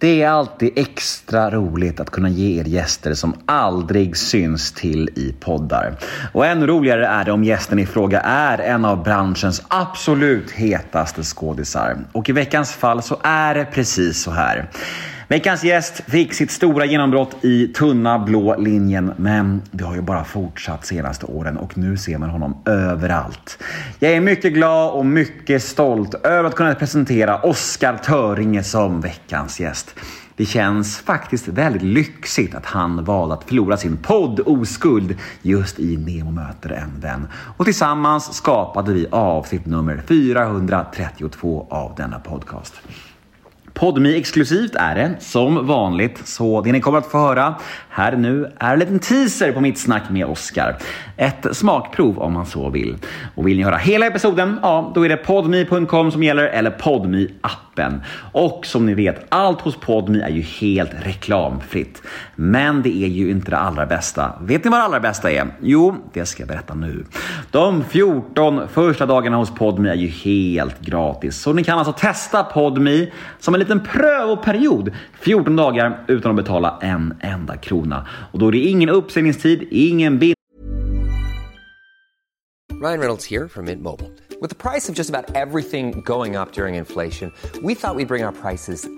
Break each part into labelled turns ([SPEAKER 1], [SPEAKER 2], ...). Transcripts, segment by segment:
[SPEAKER 1] Det är alltid extra roligt att kunna ge er gäster som aldrig syns till i poddar. Och ännu roligare är det om gästen i fråga är en av branschens absolut hetaste skådisar. Och i veckans fall så är det precis så här. Veckans gäst fick sitt stora genombrott i tunna blå linjen, men det har ju bara fortsatt senaste åren och nu ser man honom överallt. Jag är mycket glad och mycket stolt över att kunna presentera Oskar Töringe som veckans gäst. Det känns faktiskt väldigt lyxigt att han valde att förlora sin podd Oskuld just i Nemo möter en vän. Och tillsammans skapade vi avsnitt nummer 432 av denna podcast podmi exklusivt är det, som vanligt. Så det ni kommer att få höra här nu är en liten teaser på mitt snack med Oscar. Ett smakprov om man så vill. Och vill ni höra hela episoden, ja, då är det podmi.com som gäller eller podmi appen. Och som ni vet, allt hos Podmi är ju helt reklamfritt. Men det är ju inte det allra bästa. Vet ni vad det allra bästa är? Jo, det ska jag berätta nu. De 14 första dagarna hos Podmi är ju helt gratis. Så ni kan alltså testa Podmi som en liten prövoperiod 14 dagar utan att betala en enda krona. Och då är det ingen uppsägningstid, ingen bild
[SPEAKER 2] Ryan Reynolds här från Mint Mobile. Med priset på nästan allt som går upp under inflationen, trodde vi att vi skulle bring våra priser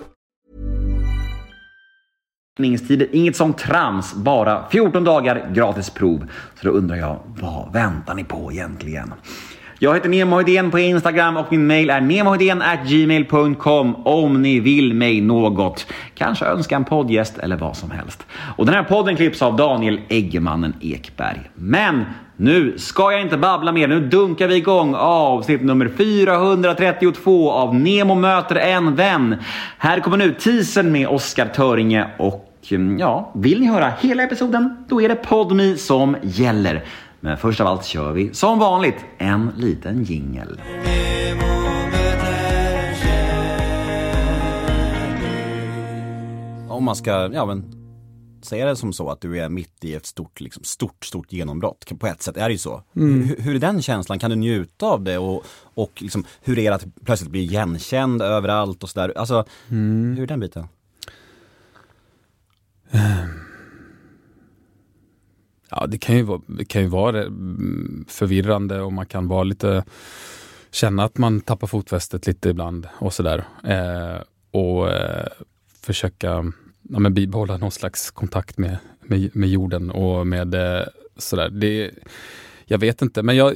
[SPEAKER 1] Tider, inget sånt trams, bara 14 dagar gratis prov. Så då undrar jag, vad väntar ni på egentligen? Jag heter Nemohedén på Instagram och min mail är gmail.com om ni vill mig något. Kanske önska en poddgäst eller vad som helst. Och den här podden klipps av Daniel Eggemannen Ekberg. Men nu ska jag inte babbla mer. Nu dunkar vi igång avsnitt nummer 432 av Nemo möter en vän. Här kommer nu teasern med Oskar Töringe och ja, vill ni höra hela episoden? Då är det Podmi som gäller. Men först av allt kör vi som vanligt en liten jingel.
[SPEAKER 3] Om man ska, ja men säga det som så att du är mitt i ett stort, liksom, stort, stort genombrott. På ett sätt är det ju så. Hur, hur är den känslan? Kan du njuta av det? Och, och liksom, hur är det att plötsligt bli igenkänd överallt och sådär? Alltså, hur är den biten?
[SPEAKER 4] Ja, det kan ju vara, det kan ju vara eh, förvirrande och man kan vara lite känna att man tappar fotfästet lite ibland och sådär. Eh, och eh, försöka ja, men bibehålla någon slags kontakt med, med, med jorden och med eh, sådär. Det, jag vet inte, men jag,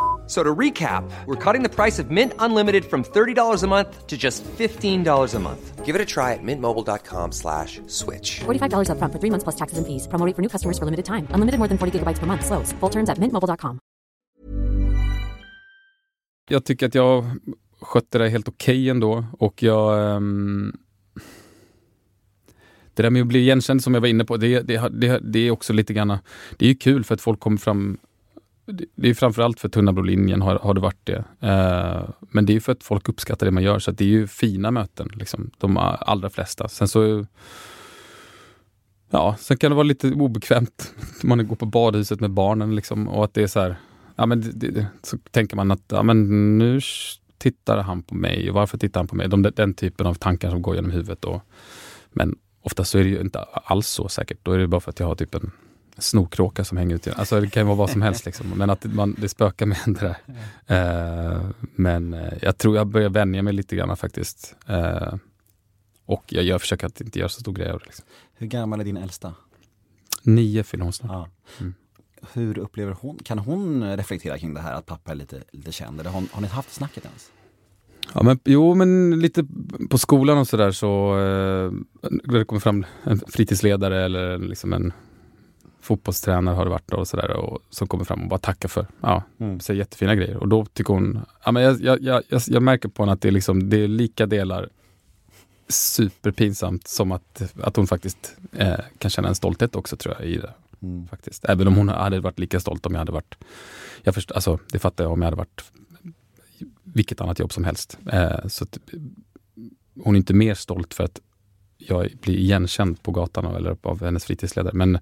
[SPEAKER 2] So to recap, we're cutting the price of Mint Unlimited from $30 a month to just $15 a month. Give it a try at mintmobile.com slash switch.
[SPEAKER 5] $45 upfront for three months plus taxes and fees. Promo for new customers for limited time. Unlimited more than 40 gigabytes per month. Slows. Full terms at mintmobile.com.
[SPEAKER 4] jag tycker att jag skötte det helt okej ändå och jag ehm, det där med att bli igenkänd som jag var inne på, det, det, det, det är också lite grann, det är ju kul för att folk kommer fram det är framförallt för tunna blå linjen har, har det varit det. Eh, men det är för att folk uppskattar det man gör, så att det är ju fina möten, liksom, de allra flesta. Sen så Ja, sen kan det vara lite obekvämt. Man går på badhuset med barnen liksom, och att det är så här, ja men det, det, så tänker man att, ja men nu tittar han på mig och varför tittar han på mig? De, den typen av tankar som går genom huvudet då. Men ofta så är det ju inte alls så säkert. Då är det bara för att jag har typ en snorkråka som hänger ut. Alltså det kan ju vara vad som helst liksom. Men att man, det spökar med det där. Eh, men eh, jag tror jag börjar vänja mig lite grann faktiskt. Eh, och jag, jag försöker att inte göra så stor grej av det. Liksom.
[SPEAKER 3] Hur gammal är din äldsta?
[SPEAKER 4] Nio fyller hon snart.
[SPEAKER 3] Ja.
[SPEAKER 4] Mm.
[SPEAKER 3] Hur upplever hon, kan hon reflektera kring det här att pappa är lite, lite känd? Eller har, har ni haft snacket ens?
[SPEAKER 4] Ja, men, jo, men lite på skolan och sådär så, eh, när det kommer fram en fritidsledare eller liksom en fotbollstränare har det varit och sådär och som kommer fram och bara tackar för, ja, mm. säger jättefina grejer. Och då tycker hon, ja men jag, jag, jag, jag märker på henne att det är, liksom, det är lika delar superpinsamt som att, att hon faktiskt eh, kan känna en stolthet också tror jag i det. Mm. Faktiskt. Även om hon hade varit lika stolt om jag hade varit, jag först, alltså, det fattar jag om jag hade varit vilket annat jobb som helst. Eh, så att, hon är inte mer stolt för att jag blir igenkänd på gatan eller av hennes fritidsledare. Men,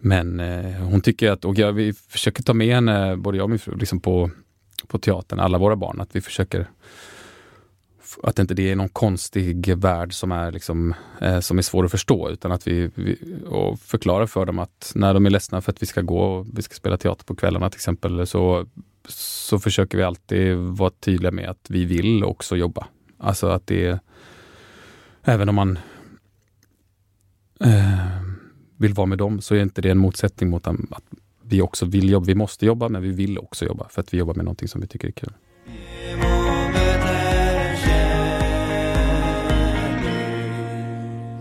[SPEAKER 4] men eh, hon tycker att, och jag, vi försöker ta med henne, både jag och min fru, liksom på, på teatern, alla våra barn, att vi försöker att inte det är någon konstig värld som är, liksom, eh, som är svår att förstå utan att vi, vi och förklarar för dem att när de är ledsna för att vi ska gå och vi ska spela teater på kvällarna till exempel så, så försöker vi alltid vara tydliga med att vi vill också jobba. Alltså att det även om man eh, vill vara med dem så är inte det en motsättning mot att vi också vill jobba. Vi måste jobba men vi vill också jobba för att vi jobbar med någonting som vi tycker är kul.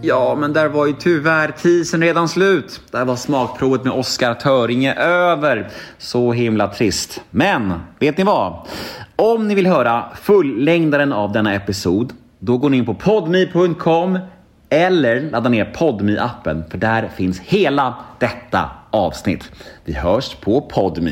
[SPEAKER 1] Ja, men där var ju tyvärr tisen redan slut. Där var smakprovet med Oskar Töringe över. Så himla trist. Men, vet ni vad? Om ni vill höra fullängdaren av denna episod, då går ni in på podme.com eller ladda ner podme appen för där finns hela detta avsnitt. Vi hörs på podme.